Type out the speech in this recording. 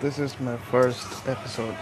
This is my first episode.